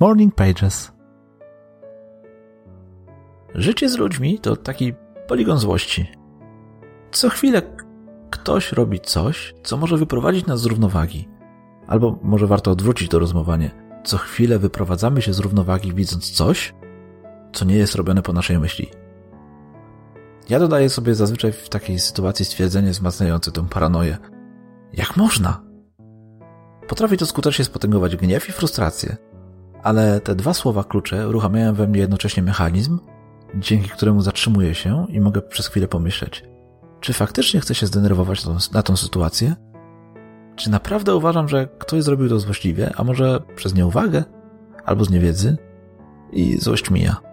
Morning Pages. Życie z ludźmi to taki poligon złości. Co chwilę ktoś robi coś, co może wyprowadzić nas z równowagi. Albo może warto odwrócić to rozmowanie. Co chwilę wyprowadzamy się z równowagi, widząc coś, co nie jest robione po naszej myśli. Ja dodaję sobie zazwyczaj w takiej sytuacji stwierdzenie wzmacniające tę paranoję. Jak można? Potrafi to skutecznie spotęgować gniew i frustrację. Ale te dwa słowa klucze uruchamiają we mnie jednocześnie mechanizm, dzięki któremu zatrzymuję się i mogę przez chwilę pomyśleć, czy faktycznie chcę się zdenerwować na tą sytuację? Czy naprawdę uważam, że ktoś zrobił to złośliwie, a może przez nieuwagę? Albo z niewiedzy? I złość mija.